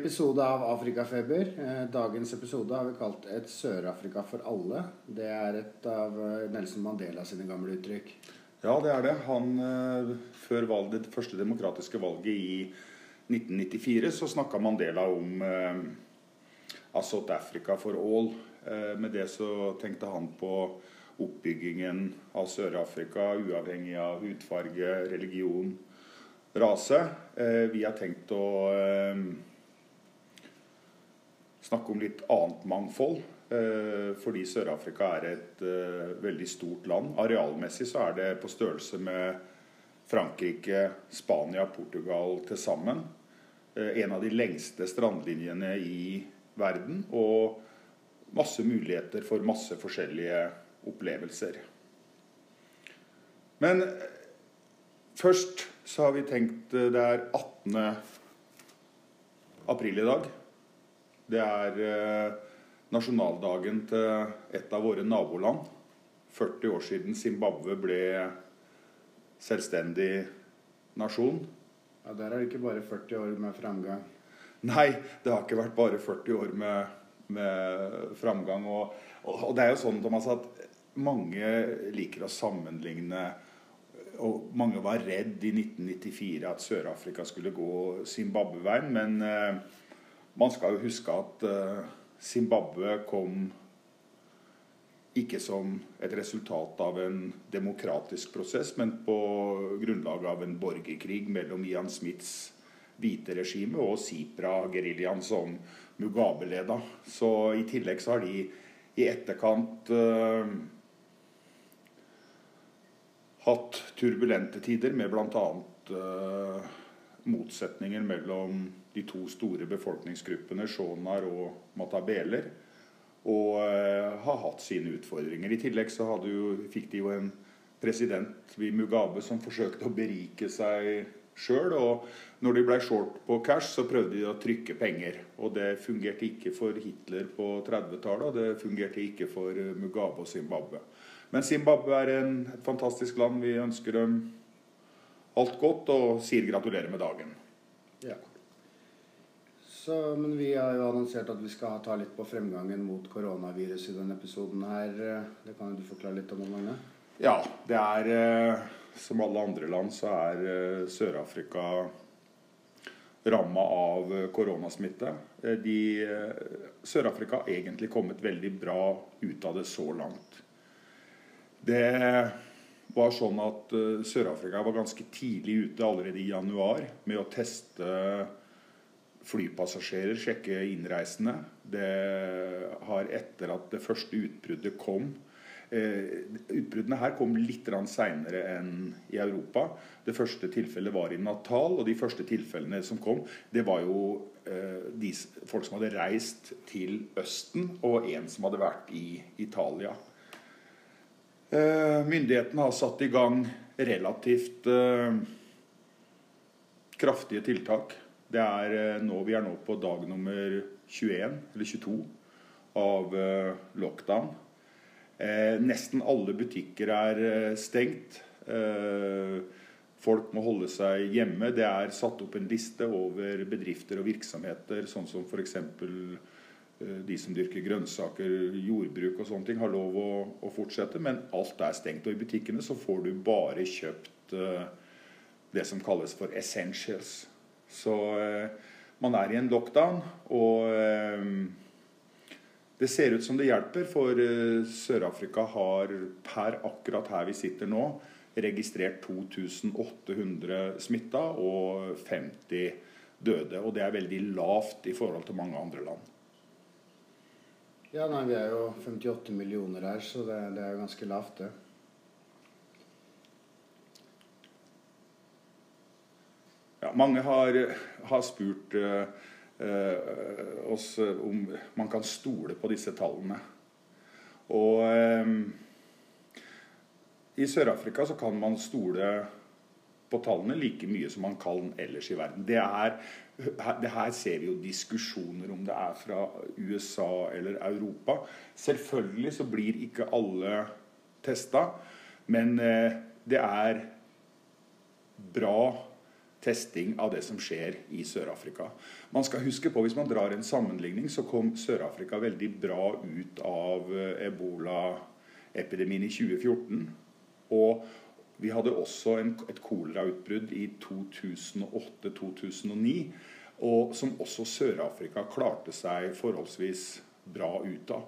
episode av Afrikafeber. Eh, dagens episode har vi kalt 'Et Sør-Afrika for alle'. Det er et av eh, Nelson Mandela sine gamle uttrykk. Ja, det er det. Han, eh, Før valget, det første demokratiske valget i 1994 så snakka Mandela om uh, South Africa for all. med det så tenkte han på oppbyggingen av Sør-Afrika uavhengig av hudfarge, religion, rase. vi har tenkt å snakke om litt annet mangfold. Eh, fordi Sør-Afrika er et uh, veldig stort land. Arealmessig så er det på størrelse med Frankrike, Spania, Portugal til sammen. Uh, en av de lengste strandlinjene i verden. Og masse muligheter for masse forskjellige opplevelser. Men først så har vi tenkt Det er 18. april i dag. Det er eh, nasjonaldagen til et av våre naboland. 40 år siden Zimbabwe ble selvstendig nasjon. Ja, Der er det ikke bare 40 år med framgang. Nei, det har ikke vært bare 40 år med, med framgang. Og, og, det er jo sånn Thomas, at mange liker å sammenligne og Mange var redd i 1994 at Sør-Afrika skulle gå Zimbabwe-veien. Men eh, man skal jo huske at eh, Zimbabwe kom ikke som et resultat av en demokratisk prosess, men på grunnlag av en borgerkrig mellom Ian Smiths hvite regime og Sipra-geriljaen som Mugabe leda. Så i tillegg så har de i etterkant uh, hatt turbulente tider med bl.a. Uh, motsetninger mellom de to store befolkningsgruppene, shonaer og matabeler, og uh, har hatt sine utfordringer. I tillegg så jo, fikk de jo en president, Mugabe, som forsøkte å berike seg sjøl. Og når de ble short på cash, så prøvde de å trykke penger. Og det fungerte ikke for Hitler på 30-tallet, og det fungerte ikke for Mugabe og Zimbabwe. Men Zimbabwe er en, et fantastisk land. Vi ønsker dem alt godt og sier gratulerer med dagen. Ja. Så, men vi har jo annonsert at vi skal ta litt på fremgangen mot koronavirus i denne episoden her. Det kan du forklare litt om, Magne? Ja, det er eh, som alle andre land så er eh, Sør-Afrika ramma av eh, koronasmitte. Sør-Afrika har egentlig kommet veldig bra ut av det så langt. Det var sånn at Sør-Afrika var ganske tidlig ute allerede i januar med å teste flypassasjerer, sjekke innreisende. Det har etter at det første utbruddet kom eh, Utbruddene her kom litt seinere enn i Europa. Det første tilfellet var i Natal, og de første tilfellene som kom, det var jo eh, de, folk som hadde reist til Østen, og en som hadde vært i Italia. Eh, myndighetene har satt i gang relativt eh, kraftige tiltak. Det er eh, nå, vi er nå på dag nummer 21 eller 22 av lockdown. nesten alle butikker er stengt. folk må holde seg hjemme. Det er satt opp en liste over bedrifter og virksomheter, sånn som f.eks. Eh, de som dyrker grønnsaker, jordbruk og sånne ting, har lov å, å, fortsette, men alt er stengt. Og i butikkene så får du bare kjøpt det som kalles for essentials. Så uh, man er i en lockdown, og uh, det ser ut som det hjelper, for Sør-Afrika har per akkurat her vi sitter nå, registrert 2800 smitta og 50 døde. Og det er veldig lavt i forhold til mange andre land. Ja, nei, vi er jo 58 millioner her, så det, det er ganske lavt, det. Ja, mange har, har spurt uh, uh, oss om man kan stole på disse tallene. Og um, i Sør-Afrika så kan man stole på tallene like mye som man kan ellers i verden. Det, er, det her ser vi jo diskusjoner om det er fra USA eller Europa. Selvfølgelig så blir ikke alle testa, men det er bra testing av det som skjer i Sør-Afrika. Man skal huske på, Hvis man drar en sammenligning, så kom Sør-Afrika veldig bra ut av eh, ebolaepidemien i 2014. Og vi hadde også en, et kolerautbrudd i 2008-2009, og som også Sør-Afrika klarte seg forholdsvis bra ut av.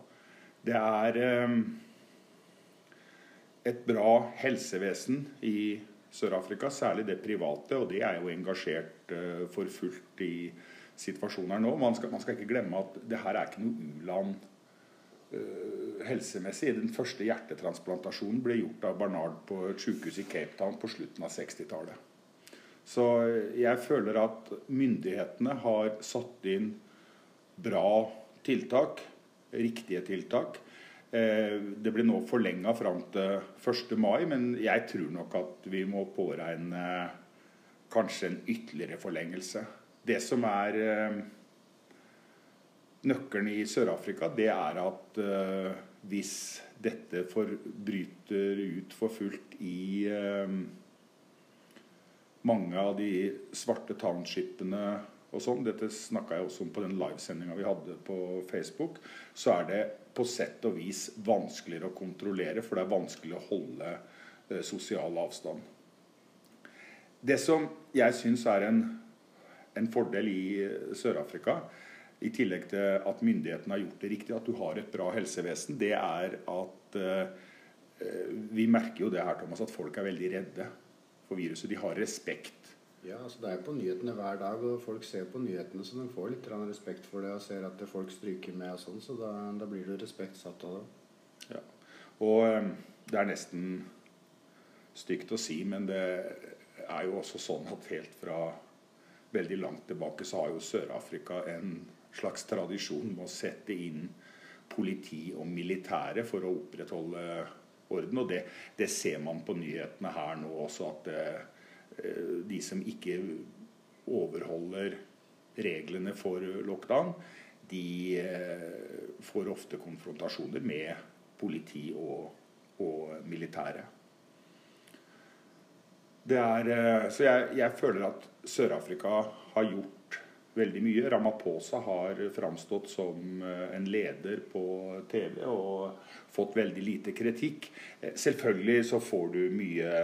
Det er eh, et bra helsevesen i Sør-Afrika, særlig det private, og det er jo engasjert uh, for fullt i situasjonen her nå. Man skal, man skal, ikke glemme at det her er ikke noe u-land uh, helsemessig. Den første hjertetransplantasjonen ble gjort av Barnard på et sykehus i Cape Town på slutten av 60-tallet. Så jeg føler at myndighetene har satt inn bra tiltak, riktige tiltak. Eh, det blir nå forlenga fram til 1. mai, men jeg tror nok at vi må påregne kanskje en ytterligere forlengelse. Det som er eh, nøkkelen i Sør-Afrika, det er at eh, hvis dette bryter ut for fullt i mange av de svarte townshipene og sånn, dette snakka jeg også om på den livesendinga vi hadde på Facebook, så er det på sett og vis vanskeligere å kontrollere, for det er vanskelig å holde eh, sosial avstand. Det som jeg syns er en, en, fordel i eh, Sør-Afrika, i tillegg til at myndighetene har gjort det riktig, at du har et bra helsevesen, det er at eh, vi merker jo det her, Thomas, at folk er veldig redde for viruset. De har respekt ja, altså Det er på nyhetene hver dag, og folk ser på nyhetene, så de får litt respekt for det og ser at folk stryker med og sånn, så da, da, blir det respekt satt av det. Ja. Og um, det er nesten stygt å si, men det er jo også sånn at helt fra veldig langt tilbake så har jo Sør-Afrika en slags tradisjon med å sette inn politi og militære for å opprettholde orden. Og det, det ser man på nyhetene her nå også, at det, Eh, de som ikke overholder reglene for lockdown, de eh, får ofte konfrontasjoner med politi og, og militære. Er, eh, så jeg, jeg, føler at Sør-Afrika har gjort veldig mye. Ramaphosa har framstått som en leder på TV og fått veldig lite kritikk. Selvfølgelig så får du mye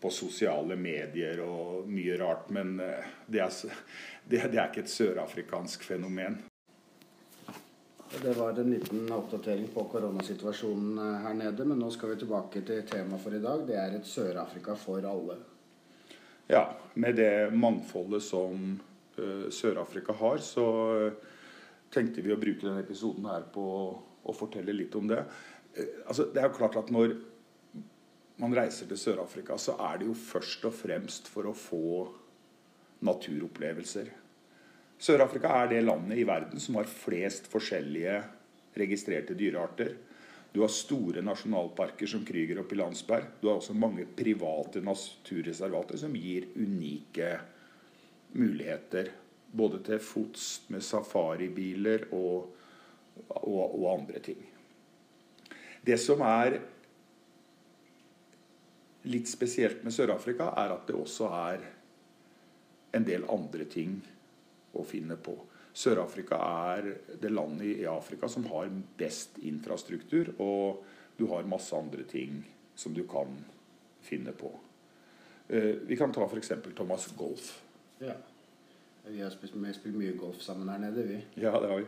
på sosiale medier og mye rart. Men eh, det er, det, det er ikke et sørafrikansk fenomen. Det var en liten oppdatering på koronasituasjonen eh, her nede. Men nå skal vi tilbake til temaet for i dag. Det er et Sør-Afrika for alle. Ja, med det mangfoldet som uh, Sør-Afrika har, så tenkte vi å bruke denne episoden her på å fortelle litt om det. Altså, det er jo klart at når man reiser til Sør-Afrika, så er det jo først og fremst for å få naturopplevelser. Sør-Afrika er det landet i verden som har flest forskjellige registrerte dyrearter. Du har store nasjonalparker som Krüger og Pilansberg. Du har også mange private naturreservater som gir unike muligheter. Både til fots med safaribiler og, og, og andre ting. Det som er litt spesielt med Sør-Afrika, er at det også er en del andre ting å finne på. Sør-Afrika er det landet i Afrika som har best infrastruktur, og du har masse andre ting som du kan finne på. Eh, vi kan ta f.eks. Thomas Golf. Ja. Vi har spilt, vi har spilt mye golf sammen her nede, vi. Ja, det har vi.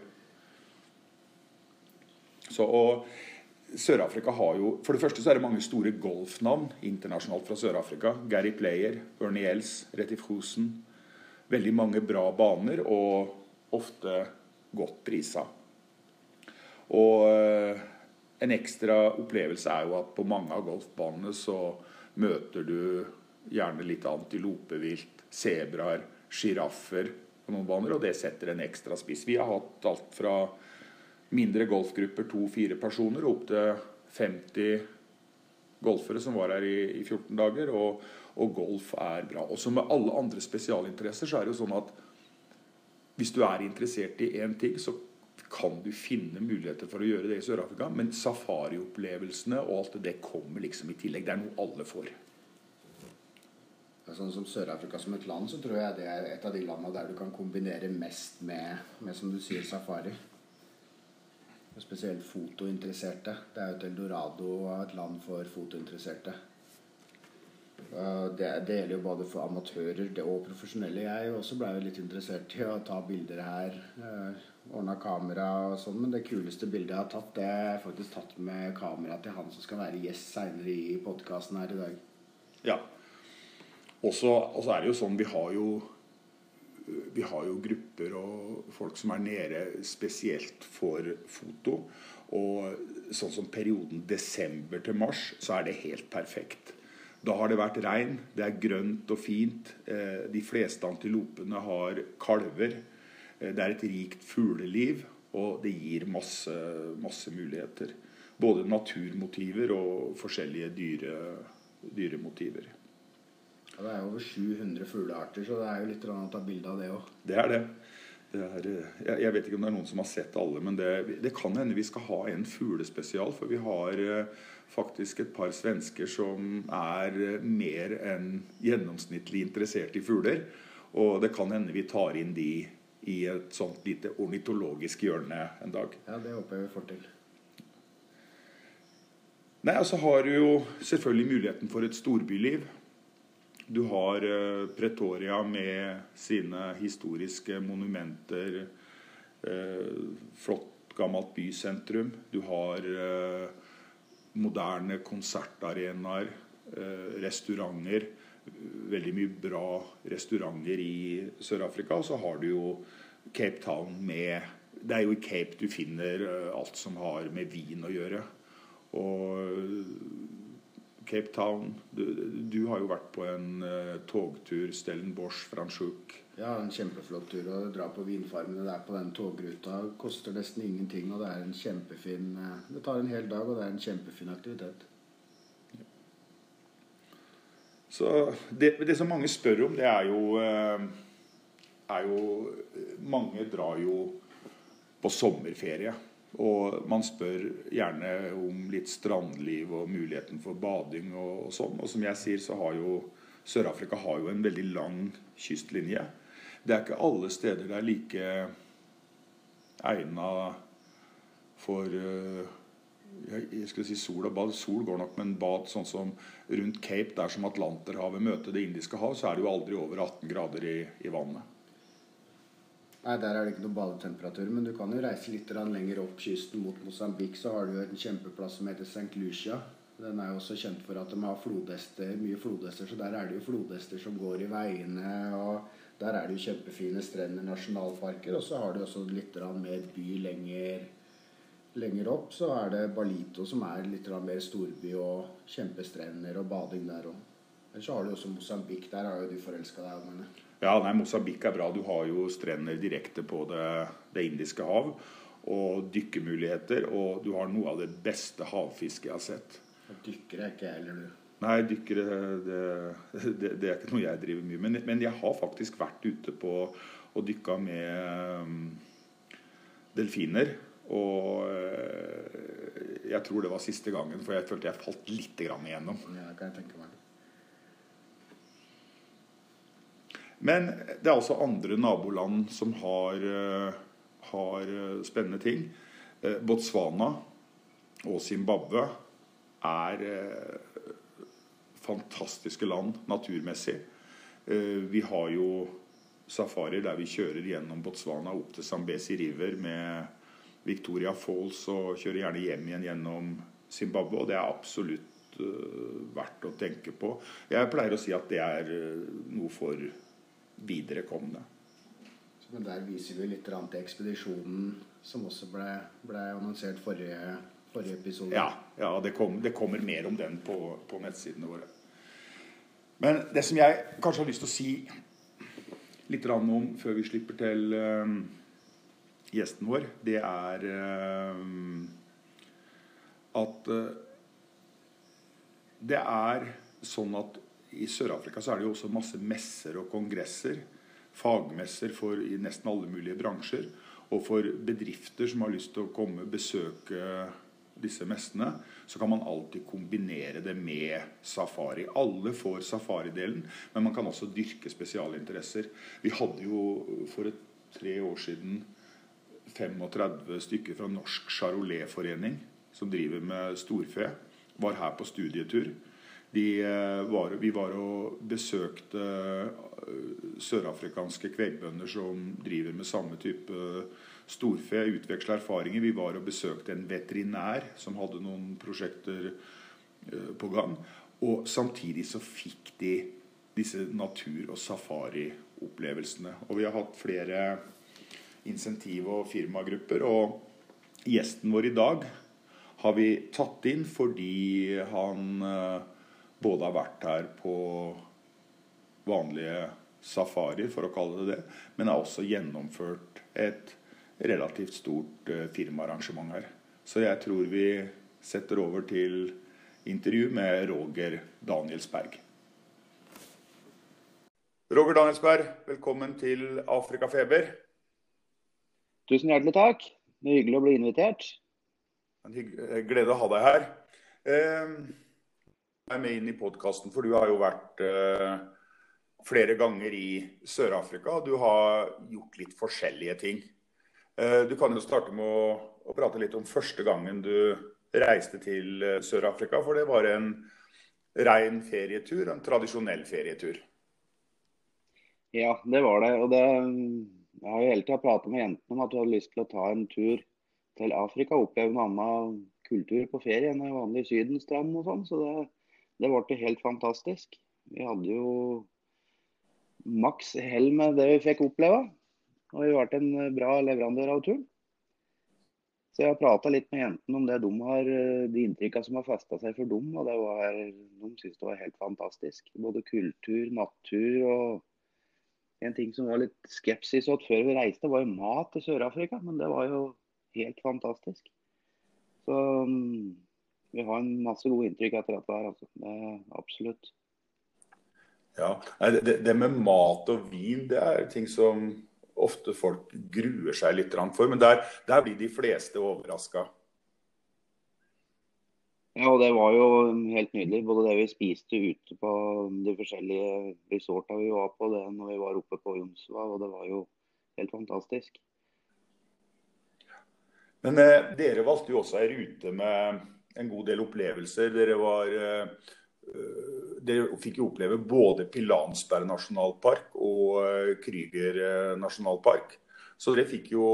Så, og Sør-Afrika har jo For det første så er det mange store golfnavn internasjonalt fra Sør-Afrika. Gary Player, Ernie Els, Retif Hosen. Veldig mange bra baner, og ofte godt prisa. Og eh, en ekstra opplevelse er jo at på mange av golfbanene så møter du gjerne litt antilopevilt, sebraer, sjiraffer på noen baner, og det setter en ekstra spiss. Vi har hatt alt fra mindre golfgrupper, to-fire personer, opp til 50 golfere som var her i, i 14 dager. Og, og, golf er bra. Og som med alle andre spesialinteresser så er det jo sånn at hvis du er interessert i én ting, så kan du finne muligheter for å gjøre det i Sør-Afrika. Men safariopplevelsene og alt det, det kommer liksom i tillegg. Det er noe alle får. Sånn som Sør-Afrika som et land, så tror jeg det er et av de landene der du kan kombinere mest med, med som du sier, safari. Og spesielt fotointeresserte. Det er jo et eldorado av et land for fotointeresserte. Det, det, gjelder jo både for amatører og profesjonelle. Jeg også ble jo litt interessert i å ta bilder her. Ordna kamera og sånn. Men det kuleste bildet jeg har tatt, det er faktisk tatt med kamera til han som skal være gjest seinere i podkasten her i dag. Ja. Og så er det jo sånn Vi har jo vi har jo grupper og folk som er nede spesielt for foto. Og sånn som perioden desember til mars, så er det helt perfekt. Da har det vært regn, det er grønt og fint. Eh, de fleste antilopene har kalver. Eh, det er et rikt fugleliv, og det gir masse, masse muligheter. Både naturmotiver og forskjellige dyre, dyremotiver. Ja, det er over 700 fuglearter, så det er jo litt å ta bilde av det òg. Det er det. det er, jeg, jeg, vet ikke om det er noen som har sett alle, men det, det kan hende vi skal ha en fuglespesial. For vi har eh, faktisk et par svensker som er eh, mer enn gjennomsnittlig interessert i fugler. Og det kan hende vi tar inn de i et sånt lite ornitologisk hjørne en dag. Ja, det håper jeg vi får til. Nei, altså har du jo selvfølgelig muligheten for et storbyliv. Du har eh, Pretoria med sine historiske monumenter. Eh, flott, gammelt bysentrum. Du har eh, moderne konsertarenaer, restauranter. Veldig mye bra restauranter i Sør-Afrika. Og så har du jo Cape Town med Det er jo i Cape du finner alt som har med vin å gjøre. Og Cape Town. Du, du, har jo vært på en uh, togtur Stellenbosch, Franschuk. Ja, en kjempeflott tur å dra på vinfarmene der på den togruta. Koster nesten ingenting, og det er en kjempefin uh, Det tar en hel dag, og det er en kjempefin aktivitet. Så det, det, som mange spør om, det er jo, uh, er jo Mange drar jo på sommerferie. Og man spør gjerne om litt strandliv og muligheten for bading og, og sånn. Og som jeg sier, så har jo Sør-Afrika har jo en veldig lang kystlinje. Det er ikke alle steder det er like egna for uh, jeg skulle si sol og bad. Sol går nok, men bad sånn som rundt Cape, der som Atlanterhavet møter Det indiske hav, så er det jo aldri over 18 grader i, i vannet. Nei, Der er det ikke noe badetemperatur, men du kan jo reise litt lenger opp kysten mot Mosambik. Så har du jo en kjempeplass som heter St. Lucia. Den er jo også kjent for at de har flodhester, mye flodhester, så der er det jo flodhester som går i veiene. og Der er det jo kjempefine strender, nasjonalparker. Og så har du også litt mer by lenger, lenger opp. Så er det Balito som er litt mer storby og kjempestrender og bading der òg. Eller så har du også Mosambik. Der har jo du forelska deg, Magne. Ja, nei, Mosambik er bra. Du har jo strender direkte på det, det, indiske hav. Og dykkemuligheter. Og du har noe av det beste havfisket jeg har sett. Dykkere er ikke jeg heller, du. Nei, dykkere det, det, det, er ikke noe jeg driver mye med. Men jeg har faktisk vært ute på og dykka med um, delfiner. Og uh, jeg tror det var siste gangen, for jeg følte jeg falt litt igjennom. Ja, kan jeg tenke meg. Men det er også andre naboland som har, eh, har eh, spennende ting. Eh, Botswana og Zimbabwe er fantastiske land naturmessig. Vi har jo safarier der vi kjører gjennom Botswana opp til Zambezi River med Victoria Falls og kjører gjerne hjem igjen gjennom Zimbabwe. Og det er absolutt verdt å tenke på. Jeg pleier å si at det er noe for viderekomne. Men der viser vi litt til ekspedisjonen som også ble, ble annonsert forrige, forrige, episode. Ja, ja det, kom, det, kommer mer om den på, på, nettsidene våre. Men det som jeg kanskje har lyst til å si litt om før vi slipper til um, gjesten vår, det er um, at uh, det er sånn at i Sør-Afrika så er det jo også masse messer og kongresser. Fagmesser for i nesten alle mulige bransjer. Og for bedrifter som har lyst til å komme besøke disse messene, så kan man alltid kombinere det med safari. Alle får safaridelen, men man kan også dyrke spesialinteresser. Vi hadde jo for et, tre år siden 35 stykker fra Norsk Charolais-forening, som driver med storfe, var her på studietur. Eh, var, vi var og besøkte eh, sørafrikanske kvegbønder som driver med samme type storfe, utveksla erfaringer. Vi var og besøkte en veterinær som hadde noen prosjekter eh, på gang. Og samtidig så fikk de disse natur- og safariopplevelsene. Og vi har hatt flere insentiv- og firmagrupper. Og gjesten vår i dag har vi tatt inn fordi han både har vært her på vanlige safarier, for å kalle det det, men har også gjennomført et relativt stort uh, firmaarrangement her. Så jeg tror vi setter over til intervju med Roger Danielsberg. Roger Danielsberg, velkommen til Afrikafeber. Tusen hjertelig takk. Det er hyggelig å bli invitert. En glede å ha deg her. Eh, er med inn i podkasten, for du har jo vært uh, flere ganger i Sør-Afrika. Du har gjort litt forskjellige ting. Uh, du kan jo starte med å, å, prate litt om første gangen du reiste til uh, Sør-Afrika. For det var en rein ferietur, en tradisjonell ferietur. Ja, det var det. Og det, jeg har jo hele tida pratet med jentene om at du hadde lyst til å ta en tur til Afrika. Oppleve en annen kultur på ferie enn en vanlig sydenstrand og sånn. Så det, det ble helt fantastisk. Vi hadde jo maks hell med det vi fikk oppleve. Og vi ble en bra leverandør av turen. Så jeg har prata litt med jentene om det de har, de inntrykkene som har festa seg for dem. Og det var, de syntes det var helt fantastisk. Både kultur, natur og En ting som var litt skepsis til før vi reiste, var jo mat til Sør-Afrika. Men det var jo helt fantastisk. Så vi har en masse gode inntrykk etter dette her. Altså. Det, absolutt. Ja, det, det, med mat og vin det er ting som ofte folk gruer seg litt for. Men der, der blir de fleste overraska. Ja, og det var jo helt nydelig. Både det vi spiste ute på de forskjellige resorta vi var på, det når vi var oppe på Jomsva, og det var jo helt fantastisk. Men eh, dere valgte jo også ei rute med en god del opplevelser. Dere var eh, dere fikk jo oppleve både Pilansberg nasjonalpark og eh, Krüger eh, nasjonalpark. Så dere fikk jo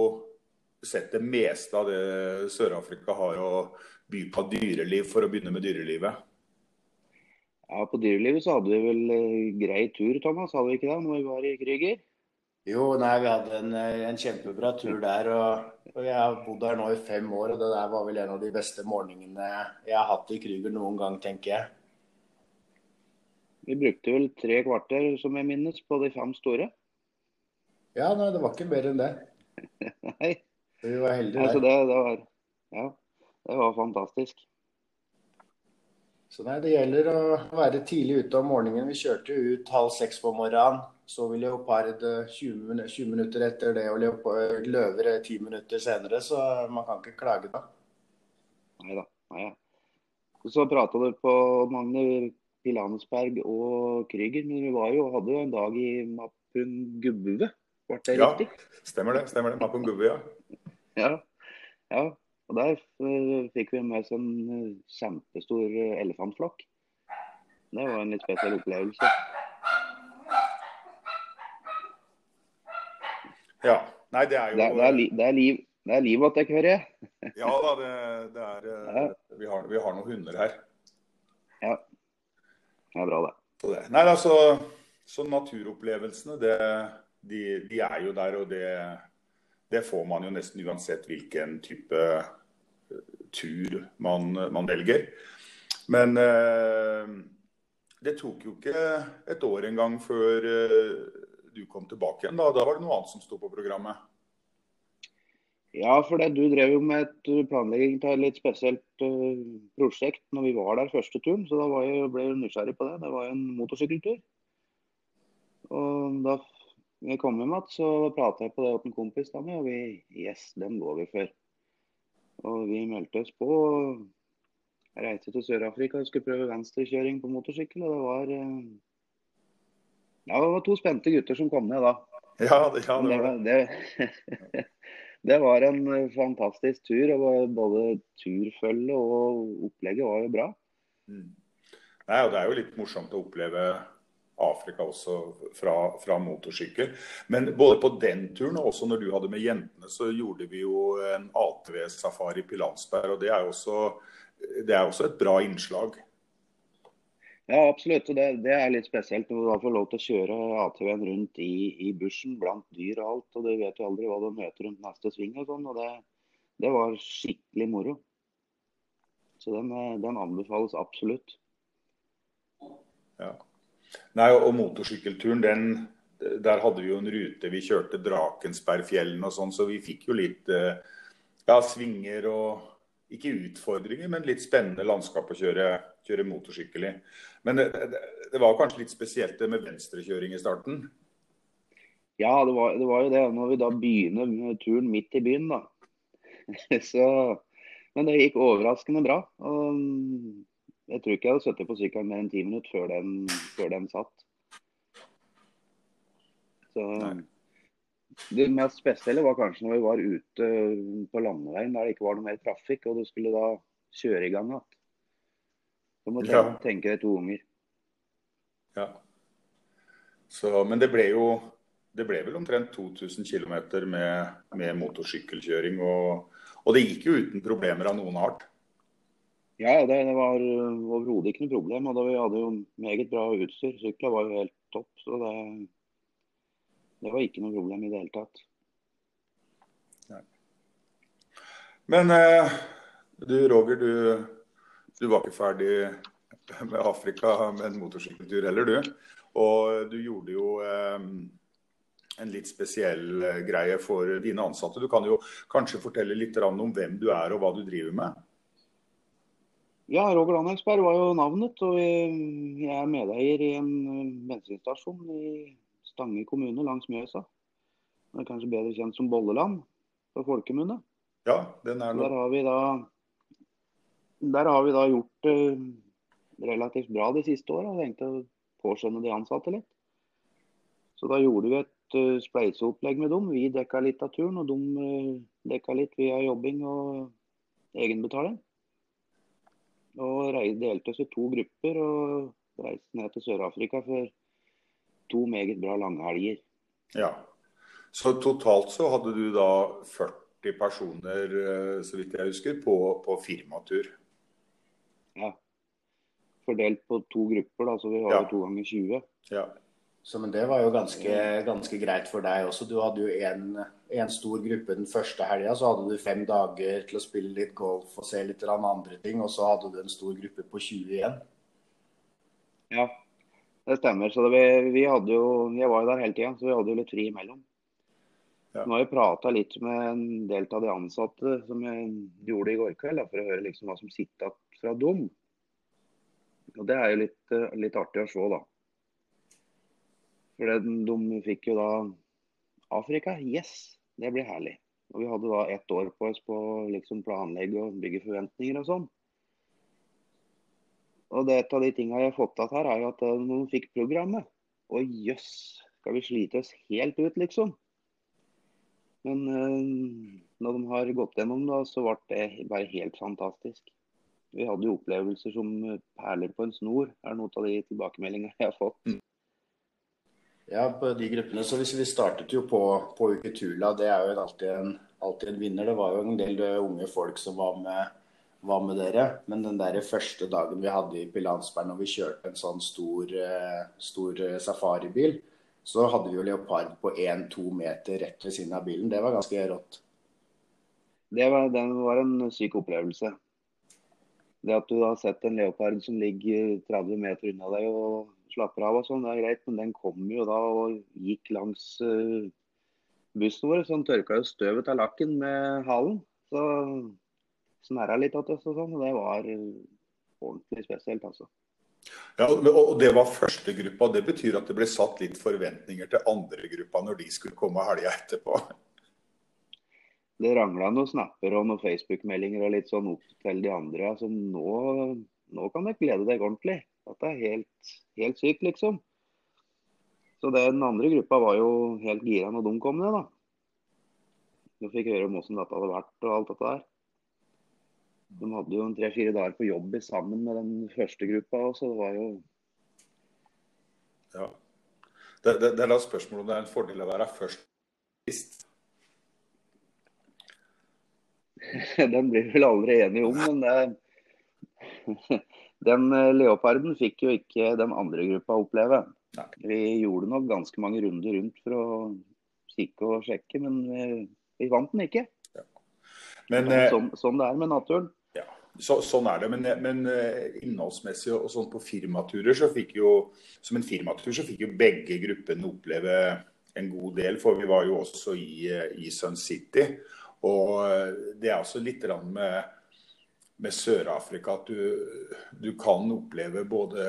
sett det meste av det Sør-Afrika har å by på dyreliv, for å begynne med dyrelivet. Ja, På dyrelivet så hadde vi vel grei tur, Thomas, hadde vi ikke det, når vi var i Krüger? Jo, nei, vi hadde en, en kjempebra tur der. Og, og, Jeg har bodd her nå i fem år, og det der var vel en av de beste morgenene jeg har hatt i Krüger noen gang, tenker jeg. Vi brukte vel tre kvarter, som jeg minnes, på de fem store. Ja, nei, det var ikke mer enn det. nei. Vi var heldige altså. Det, det var, ja, det var fantastisk. Så nei, Det gjelder å være tidlig ute om morgenen. Vi kjørte ut halv seks på morgenen. Så vil Leopard 20, 20 minutter etter det og Løver 10 minutter senere, så man kan ikke klage da. Nei da. Nei, Så prata du på Magne Pilanesberg og Krüger, men vi var jo, hadde jo en dag i Mapungubue. Ble det ja, riktig? Stemmer det. stemmer det, Mapungubue, ja. ja. Ja, og der fikk vi med oss en kjempestor elefantflokk. Det var en litt spesiell opplevelse. Ja. Nei, det er jo Det, det, er, li, det er, liv det er liv at jeg hører jeg. ja da, det, det er ja. vi, har, vi, har, noen hunder her. Ja. Det er bra, det. det. Nei, altså, så naturopplevelsene, det, de, de, er jo der, og det, det, får man jo nesten uansett hvilken type eh, tur man, man velger. Men eh, det tok jo ikke et år engang før eh, du kom tilbake igjen. Da, da var det noe annet som sto på programmet? Ja, for det, du drev jo med et uh, planlegging til et litt spesielt uh, prosjekt når vi var der første turen. Så da jeg, ble jeg nysgjerrig på det. Det var jo en motorsykkeltur. Og da jeg kom hjem igjen, så prata jeg på det med en kompis da, og vi Yes, den går vi for. Og vi meldte oss på. Jeg reiste til Sør-Afrika og skulle prøve venstrekjøring på motorsykkel. Og det var eh, Ja, det var to spente gutter som kom ned da. Ja, det, ja, det var det, det var en eh, fantastisk tur. og Både turfølge og opplegget var jo bra. Mm. Nei, og Det er jo litt morsomt å oppleve Afrika også fra, fra motorsykkel. Men både på den turen og også når du hadde med jentene, så gjorde vi jo en ATV-safari på Landsberg. og Det er jo også, det er også et bra innslag. Ja, absolutt. Det, det er litt spesielt å få lov til å kjøre ATV-en rundt i, i bushen blant dyr og alt. og Du vet jo aldri hva du møter rundt neste sving. og sånn, og Det, det var skikkelig moro. Så den, eh, den anbefales absolutt. Ja. Nei, og, motorsykkelturen, den, der hadde vi jo en rute. Vi kjørte Drakensbergfjellene og sånn, så vi fikk jo litt eh, ja, svinger og ikke utfordringer, men litt spennende landskap å kjøre, kjøre motorsykkel i. Men det, det, var kanskje litt spesielt det med venstrekjøring i starten? Ja, det var, det var jo det. Når vi da begynner turen midt i byen, da. Så, men det gikk overraskende bra. Og jeg tror ikke jeg hadde sittet på sykkelen mer enn ti minutter før den, før den satt. Så Nei. Det mest spesielle var kanskje når vi var ute på landeveien der det ikke var noe mer trafikk, og du skulle da kjøre i gang igjen. Du må Ja. tenke deg to unger. Ja. Så, men det ble jo det ble vel omtrent 2000 km med, med motorsykkelkjøring. Og, og det gikk jo uten problemer av noen art. Ja, det, det var uh, overhodet ikke noe problem. og da Vi hadde jo meget bra utstyr. Sykla var jo helt topp. Så det, det var ikke noe problem i det hele tatt. Men eh, du Roger, du, du var ikke ferdig med Afrika med en motorsykkeltur heller, du. Og du gjorde jo eh, en litt spesiell eh, greie for dine ansatte. Du kan jo kanskje fortelle litt om hvem du er og hva du driver med? Ja, Roger Danielsberg var jo navnet. og Jeg er medeier i en uh, bensinstasjon i Stange kommune langs Mjøsa. Det er kanskje bedre kjent som Bolleland for folkemunne. Ja, den er Der har vi da, der har vi da gjort det relativt bra de siste åra. Tenkte å påskjønne de ansatte litt. Så da gjorde vi et uh, spleiseopplegg med dem. Vi dekka litt av turen, og de uh, dekka litt via jobbing og egenbetaling. Og delte oss i to grupper og reiste ned til Sør-Afrika for to meget bra langhelger. Ja. Så totalt så hadde du da 40 personer, eh, så vidt jeg husker, på, på firmatur. Ja. Fordelt på to grupper, da, så vi har Ja. jo to ganger 20. Ja. Så, men det var jo ganske, ganske greit for deg også. Du hadde jo en, en stor gruppe den første helga. Så hadde du fem dager til å spille litt golf og se litt andre ting. Og så hadde du en stor gruppe på 20 igjen. Ja, det stemmer. Så det, vi, vi hadde jo, jeg var jo der hele tida, så vi hadde jo litt fri imellom. Ja. Nå har jeg prata litt med en del av de ansatte som jeg gjorde i går kveld, da, for å høre liksom hva som sitter igjen fra dem. Og Det er jo litt, eh, litt artig å se, da. For de fikk jo da Afrika, yes, det blir herlig. Og Vi hadde da ett år på oss på å liksom planlegge og bygge forventninger og sånn. Og det, Et av de tingene jeg har fått til her, er jo at noen fikk programmet Og jøss, skal vi slite oss helt ut, liksom? Men øh, når de har gått gjennom det, så ble det bare helt fantastisk. Vi hadde jo opplevelser som eh, perler på en snor, er noen av de tilbakemeldingene jeg har fått. Ja, på de gruppene. Så hvis vi startet jo på, på Uketula, det er jo alltid en, alltid en vinner. Det var jo en del eh, unge folk som var med, var med dere. Men den der første dagen vi hadde i Pilansberg, når vi kjørte en sånn stor, eh, stor safaribil, så hadde vi jo leopard på 1-2 meter rett ved siden av bilen. Det var ganske rått. Det var, den var en syk opplevelse. Det at du har sett en leopard som ligger 30 meter unna deg og slapper av og sånn, det er greit, men den kom jo da og gikk langs uh, bussen vår, så den tørka jo støvet av lakken med halen. Så snerra litt av oss og sånn, og det var eh, ordentlig spesielt, altså. Ja, og det var første gruppa. Det betyr at det ble satt litt forventninger til andre gruppa når de skulle komme helga etterpå. Det rangla noen snapper og noen Facebook-meldinger og litt sånn opp til de andre. Altså, nå, nå kan dere glede deg ordentlig. Dette er helt, helt sykt, liksom. Så den andre gruppa var jo helt gira når de kom ned, da. De fikk høre om åssen dette hadde vært og alt dette der. De hadde jo tre-fire dager på jobb sammen med den første gruppa òg, så det var jo Ja. Det, det, det er da spørsmålet om det er en fordel å være først sist. Den blir vel aldri enige om, men det, den eh, leoparden fikk jo ikke den andre gruppa oppleve. Nei. Vi gjorde nok ganske mange runder rundt for å kikke og sjekke, men vi, vi vant den ikke. Men, eh, Sånn, sånn det er med naturen. ja, så, sånn er det. Men, men eh, innholdsmessig og sånn på firmaturer, så fikk jo som en firmatur så fikk jo begge gruppene oppleve en god del. For vi var jo også i, i Sun City. Og eh, det er også litt med, med Sør-Afrika at du, du kan oppleve både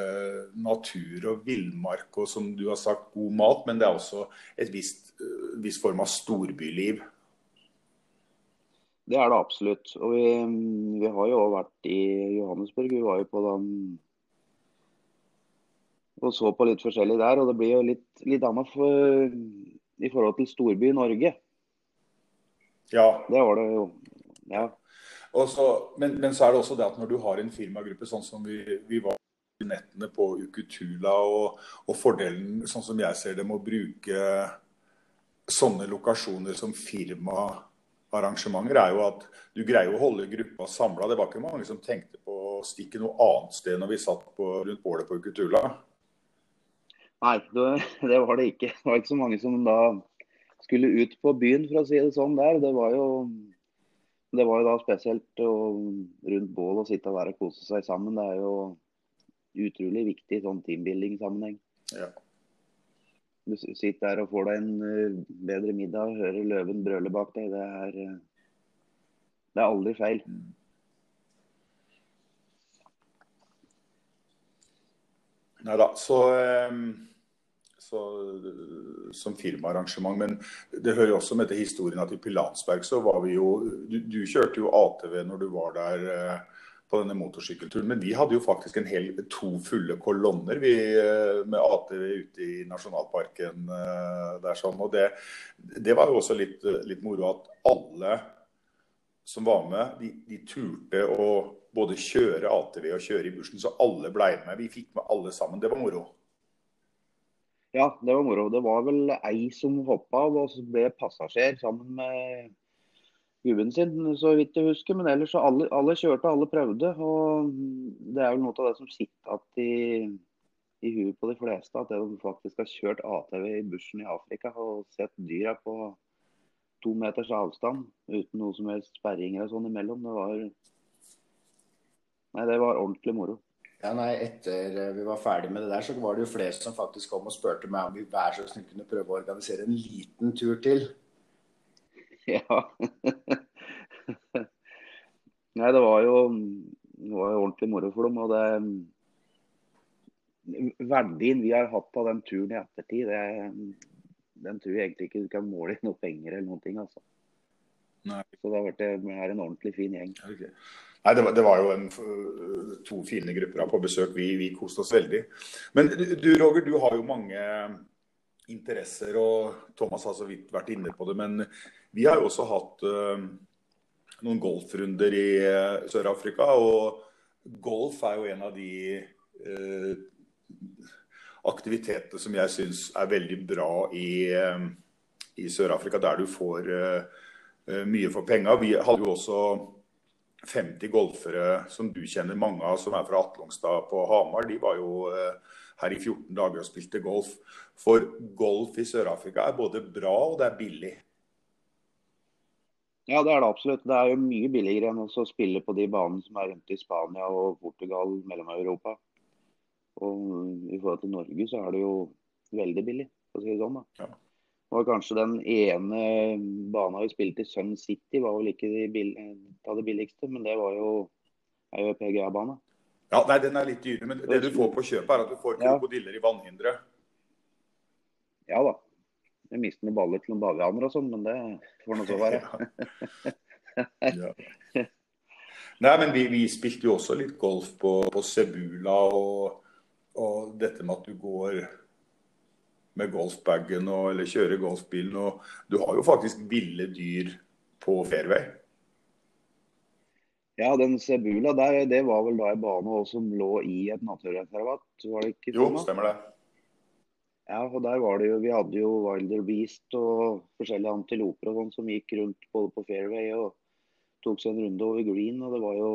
natur og villmark og som du har sagt, god mat, men det er også et visst, eh, viss form av storbyliv. Det er det absolutt. Og vi, vi har jo også vært i Johannesburg. Vi var jo på den og så på litt forskjellig der. Og det blir jo litt, litt annet for, i forhold til storby i Norge. Ja, Det var det jo. Ja. Og så, men, men så er det også det at når du har en firmagruppe sånn som vi, vi var i nettene på Ukutula, og, og fordelen, sånn som jeg ser det, med å bruke sånne lokasjoner som firmaarrangementer, er jo at du greier å holde gruppa samla. Det var ikke mange som tenkte på å stikke noe annet sted når vi satt på, rundt bålet på Ukutula. Nei, det, det var det ikke. Det var ikke så mange som da skulle ut på byen, for å si det sånn der. Det var jo, det var jo da spesielt å, rundt bål og sitte der og kose seg sammen. Det er jo utrolig viktig i sånn teambuilding-sammenheng. Ja. Du sitter der og får deg en eh, bedre middag og hører løven brøle bak deg. Det er, eh, det er aldri feil. Nei da, så, ehm, så som firmaarrangement. Men det hører jo også med til historien at i Pilansberg så var vi jo Du, du kjørte jo ATV når du var der eh, på denne motorsykkelturen, men vi hadde jo faktisk en hel, to fulle kolonner vi, eh, med ATV ute i nasjonalparken eh, der sånn. Og det, det var jo også litt, litt moro at alle som var med, de, de turte å både kjøre ATV og kjøre i bushen, så alle ble med. Vi fikk med alle sammen. Det var moro. Ja, det var moro. Det var vel ei som hoppa av og ble passasjer sammen med gubben sin, så vidt jeg husker. Men ellers så alle, alle kjørte, alle prøvde. Og det er vel noe av det som sitter igjen i, i huet på de fleste, at de faktisk har kjørt ATV i bushen i Afrika og sett dyra på to meters avstand uten noe som helst sperringer og sånn imellom. Det var Nei, det var ordentlig moro. Ja, nei, Etter eh, vi var ferdig med det der, så var det jo flere som faktisk kom og spurte meg om vi hver så snill kunne prøve å organisere en liten tur til. Ja. Nei, det var jo, det var jo ordentlig moro for dem. Og det Verdien vi har hatt av den turen i ettertid, det, den tror jeg egentlig ikke du kan måle i noe penger eller noen ting. altså. Nei. Så det har vært det er en ordentlig fin gjeng. Ok. Nei, det var, det var jo en, to fine grupper på besøk. Vi, vi koste oss veldig. Men du Roger, du har jo mange interesser, og Thomas har så vidt vært inne på det. Men vi har jo også hatt uh, noen golfrunder i uh, Sør-Afrika. Og golf er jo en av de uh, aktivitetene som jeg syns er veldig bra i, eh, i Sør-Afrika, der du får eh, eh, mye for penga. Vi hadde jo også 50 golfere som du kjenner mange av, som er fra Atlongstad på Hamar. De var jo eh, her i 14 dager og spilte golf. For golf i Sør-Afrika er både bra og det er billig. Ja, det er det absolutt. Det er jo mye billigere enn å spille på de banene som er rundt i Spania og Portugal, Mellom-Europa. Og i forhold til Norge så er det jo veldig billig, for å si det sånn. da. Ja. Og kanskje den ene banen vi spilte i Sun City var vel ikke av det billigste, men det var jo jo PGA-bane. Ja, nei, Den er litt dyrere, men det du får på kjøpet, er at du får Ja. krokodiller i vannhindre. Ja da. jeg mister noen baller til noen bavianer og sånn, men det får nå så være. ja. Nei, men vi, vi, spilte jo også litt golf på, på Sebula, og, og, dette med at du går med golfbagen og, eller kjøre golfbilen og Du har jo faktisk ville dyr på fairway. Ja, den Sebula der, det var vel da en bane som lå i et naturreservat? Var det ikke? Jo, stemmer det. Ja, og der var det jo, Vi hadde jo Wilder Beast og forskjellige antiloper og sånn som gikk rundt både på fairway og tok seg en runde over green. og Det var jo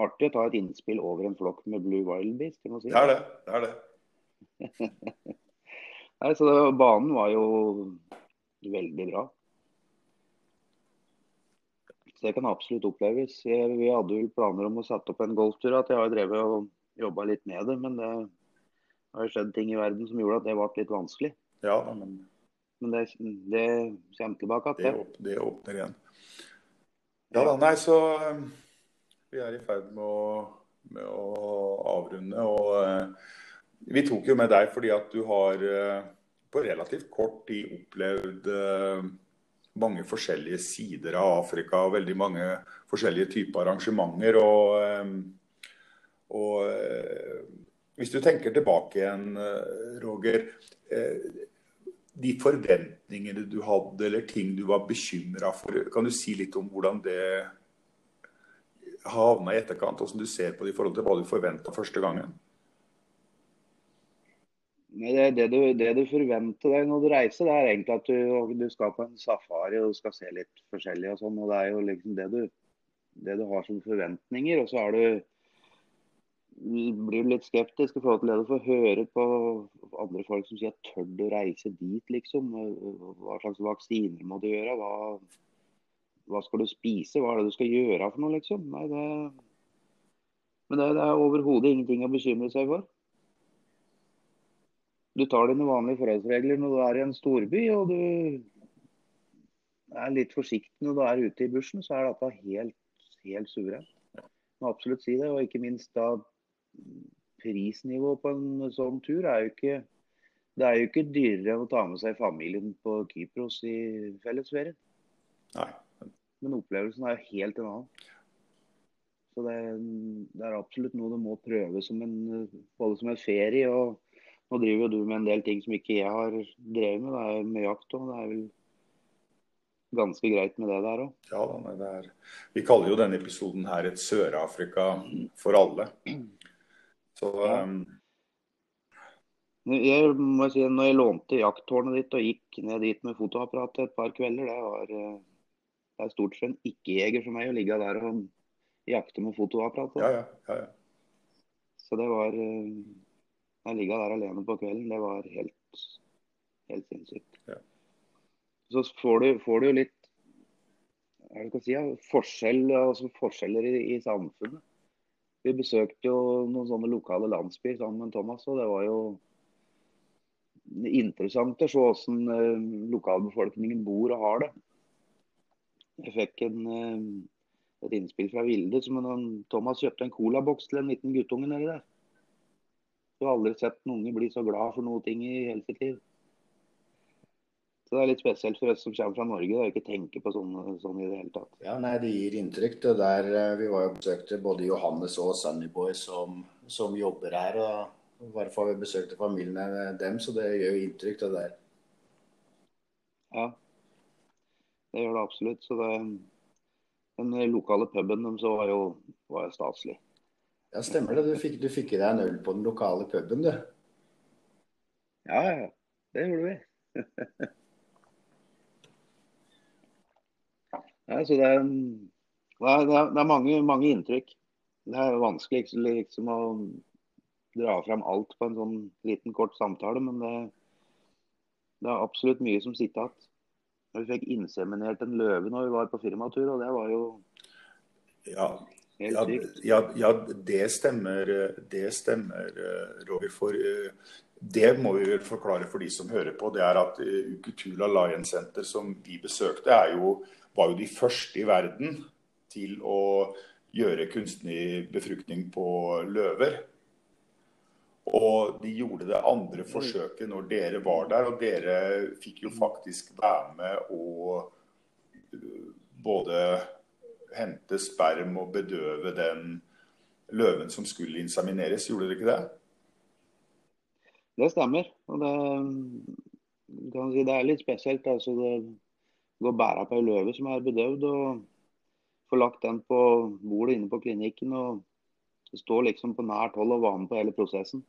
artig å ta et innspill over en flokk med Blue Wild Beast. kan man si. Det er det. det, er det. Nei, så det, Banen var jo veldig bra. Så det kan absolutt oppleves. Jeg, vi hadde jo planer om å sette opp en golftur. at Jeg har drevet og jobba litt med det. Men det har skjedd ting i verden som gjorde at det ble litt vanskelig. Ja, men, men det, det kommer tilbake igjen. Det, det åpner igjen. Ja da, nei, så um, vi er i ferd med å, med å avrunde. Og uh, vi tok jo med deg fordi at du har uh, på relativt kort tid opplevd uh, mange forskjellige sider av Afrika og veldig mange forskjellige typer arrangementer. og, um, og hvis du tenker tilbake igjen, eh, Roger. Eh, de forventningene du hadde, eller ting du var bekymra for, kan du si litt om hvordan det havna i etterkant? Hvordan du ser på det i forhold til hva du forventa første gangen? Det, det, du, det, du, forventer deg når du reiser, det er egentlig at du, du, skal på en safari og du skal se litt forskjellig. og sånn, og Det er jo liksom det du, det du har som forventninger. Og så blir du litt skeptisk i forhold til det du får høre på andre folk som sier tør du reise dit, liksom? Hva slags vaksiner må du gjøre? Hva, hva, skal du spise? Hva er det du skal gjøre for noe, liksom? Nei, det, men det, det er overhodet ingenting å bekymre seg for. Du tar dine vanlige forholdsregler når du er i en storby, og du er litt forsiktig når du er ute i bushen, så er dette helt, helt suverent. Må absolutt si det. Og ikke minst da prisnivået på en sånn tur er jo ikke det er jo ikke dyrere enn å ta med seg familien på Kypros i fellesferien. Nei. Men opplevelsen er jo helt en annen. Så det, det, er absolutt noe du må prøve som en, både som en ferie. og Nå driver jo du med en del ting som ikke jeg har drevet med. Det er med jakt òg. Det er vel ganske greit med det der òg. Ja, det er, vi kaller jo denne episoden her et Sør-Afrika for alle. Så um... jeg må si, når jeg lånte jakttårnet ditt og gikk ned dit med fotoapparatet et par kvelder, det var eh, det er stort sett en ikke-jeger for meg å ligge der og jakte med fotoapparat. Ja, ja, ja, ja. Så det var eh, Jeg ligga der alene på kvelden. Det var helt, helt sinnssykt. Ja. Så får du, får du litt hva skal si, forskjell, altså forskjeller i, i samfunnet. Vi besøkte jo noen sånne lokale landsbyer sammen med Thomas, og det var jo interessant å se hvordan eh, lokalbefolkningen bor og har det. Jeg fikk en, eh, et innspill fra Vilde som en, Thomas kjøpte en colaboks til en liten guttunge nedi der. Du har aldri sett en unge bli så glad for noe ting i hele sitt liv. Så det er litt spesielt for oss som kommer fra Norge å ikke tenke på sånn, sånn, i det hele tatt. Ja, nei, Det gir inntrykk. det der eh, Vi var jo besøkte både Johannes og Sunnyboy som, som jobber her. og Hvorfor vi besøkte familien dem, så det gjør jo inntrykk, det der. Ja, det gjør det absolutt. Så det, den lokale puben de så var jo var staselig. Ja, stemmer det. Du fikk, du fikk i deg en øl på den lokale puben, du. Ja, ja. Det gjorde vi. Ja, så det, det, er, det er mange, mange, inntrykk. Det er vanskelig liksom, å dra fram alt på en sånn liten, kort samtale, men det, det er absolutt mye som sitter igjen. Vi fikk inseminert en løve når vi var på firmatur, og det var jo ja, ja, ja, ja, det stemmer, det stemmer, Roger. For eh, det må vi vel forklare for de som hører på. Det er at eh, Ukutula Lion Center, som vi besøkte, er jo var jo de første i verden til å gjøre kunstig befruktning på løver. Og de gjorde det andre forsøket når dere var der, og dere fikk jo faktisk være med og øh, både hente sperm og bedøve den løven som skulle insemineres. Gjorde dere ikke det? Det stemmer. Og det, kan si, det er litt spesielt. Altså, det går bæra på ei løve som er bedøvd, og får lagt den på bordet inne på klinikken. og står liksom på nært hold og var med på hele prosessen.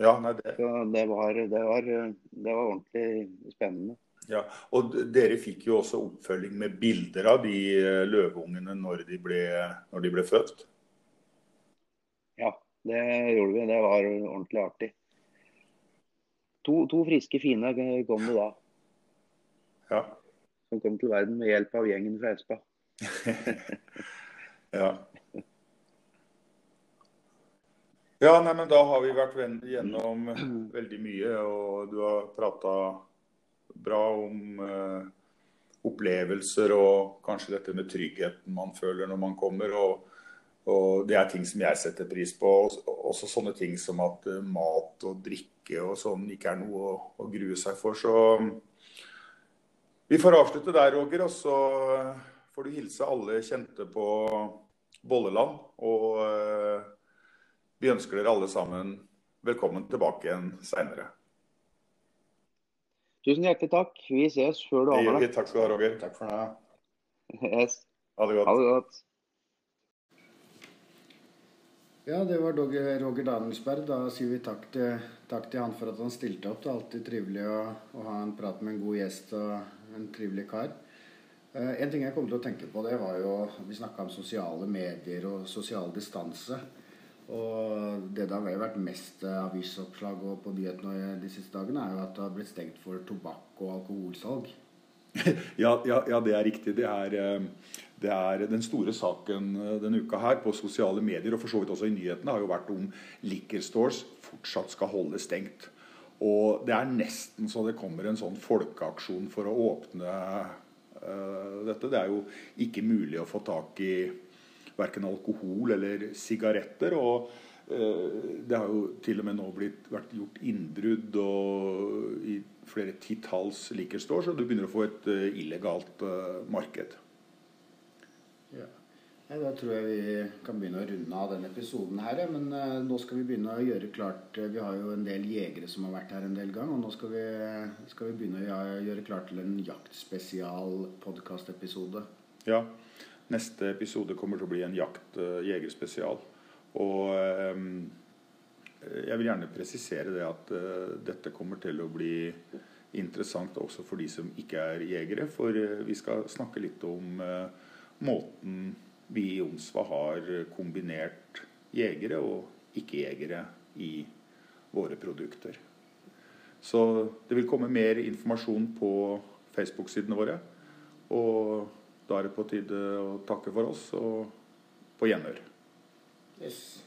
Ja, nei, det... Så det var, det, var, det var ordentlig spennende. Ja, og Dere fikk jo også oppfølging med bilder av de eh, løveungene når de ble, når de ble født? Ja, det gjorde vi. Det var ordentlig artig. To, to friske, fine kom det da. Ja. Som kom til verden med hjelp av gjengen fra Espa. ja. Ja, nei, men da har vi vært gjennom veldig mye, og du har prata bra om eh, opplevelser og kanskje dette med tryggheten man føler når man kommer. og, og Det er ting som jeg setter pris på. Også sånne ting som at eh, mat og drikke og sånn ikke er noe å, å grue seg for. Så vi får avslutte der, Roger. Og så får du hilse alle kjente på Bolleland. Og eh, vi ønsker dere alle sammen velkommen tilbake igjen seinere. Tusen hjertelig takk. Vi ses før du aner deg. Takk skal du ha, Roger. Takk for det. Yes. Ha det godt. Ha det godt. Ja, det var Roger Danielsberg. Da sier vi takk til, takk til, han for at han stilte opp. Det er alltid trivelig å, å ha en prat med en god gjest og en trivelig kar. Eh, en ting jeg kom til å tenke på, det var jo Vi snakka om sosiale medier og sosial distanse. Og det det har vært mest avisoppslag og på nyhetene de siste dagene, er jo at det har blitt stengt for tobakk og alkoholsalg. ja, ja, ja, det er riktig. Det er, eh, det er, den store saken eh, denne uka her på sosiale medier og for så vidt også i nyhetene har jo vært om liquor stores fortsatt skal holde stengt. Og det er nesten så det kommer en sånn folkeaksjon for å åpne uh, dette. Det er jo ikke mulig å få tak i verken alkohol eller sigaretter. og eh, det har jo til og med nå blitt, vært gjort innbrudd i flere titalls liquor store, så du begynner å få et uh, illegalt uh, marked. Ja. Da tror jeg vi kan begynne å runde av denne episoden her. Men nå skal vi begynne å gjøre klart Vi har jo en del jegere som har vært her en del gang, og nå skal vi, skal vi begynne å gjøre klart til en jaktspesial podkastepisode. Ja. Neste episode kommer til å bli en jakt-jegerspesial. Og eh, jeg vil gjerne presisere det at eh, dette kommer til å bli interessant også for de som ikke er jegere. For eh, vi skal snakke litt om måten vi i Onsva har kombinert jegere og ikke-jegere i våre produkter. Så det vil komme mer informasjon på Facebook-sidene våre. Og da er det på tide å takke for oss og på gjenhør. Yes.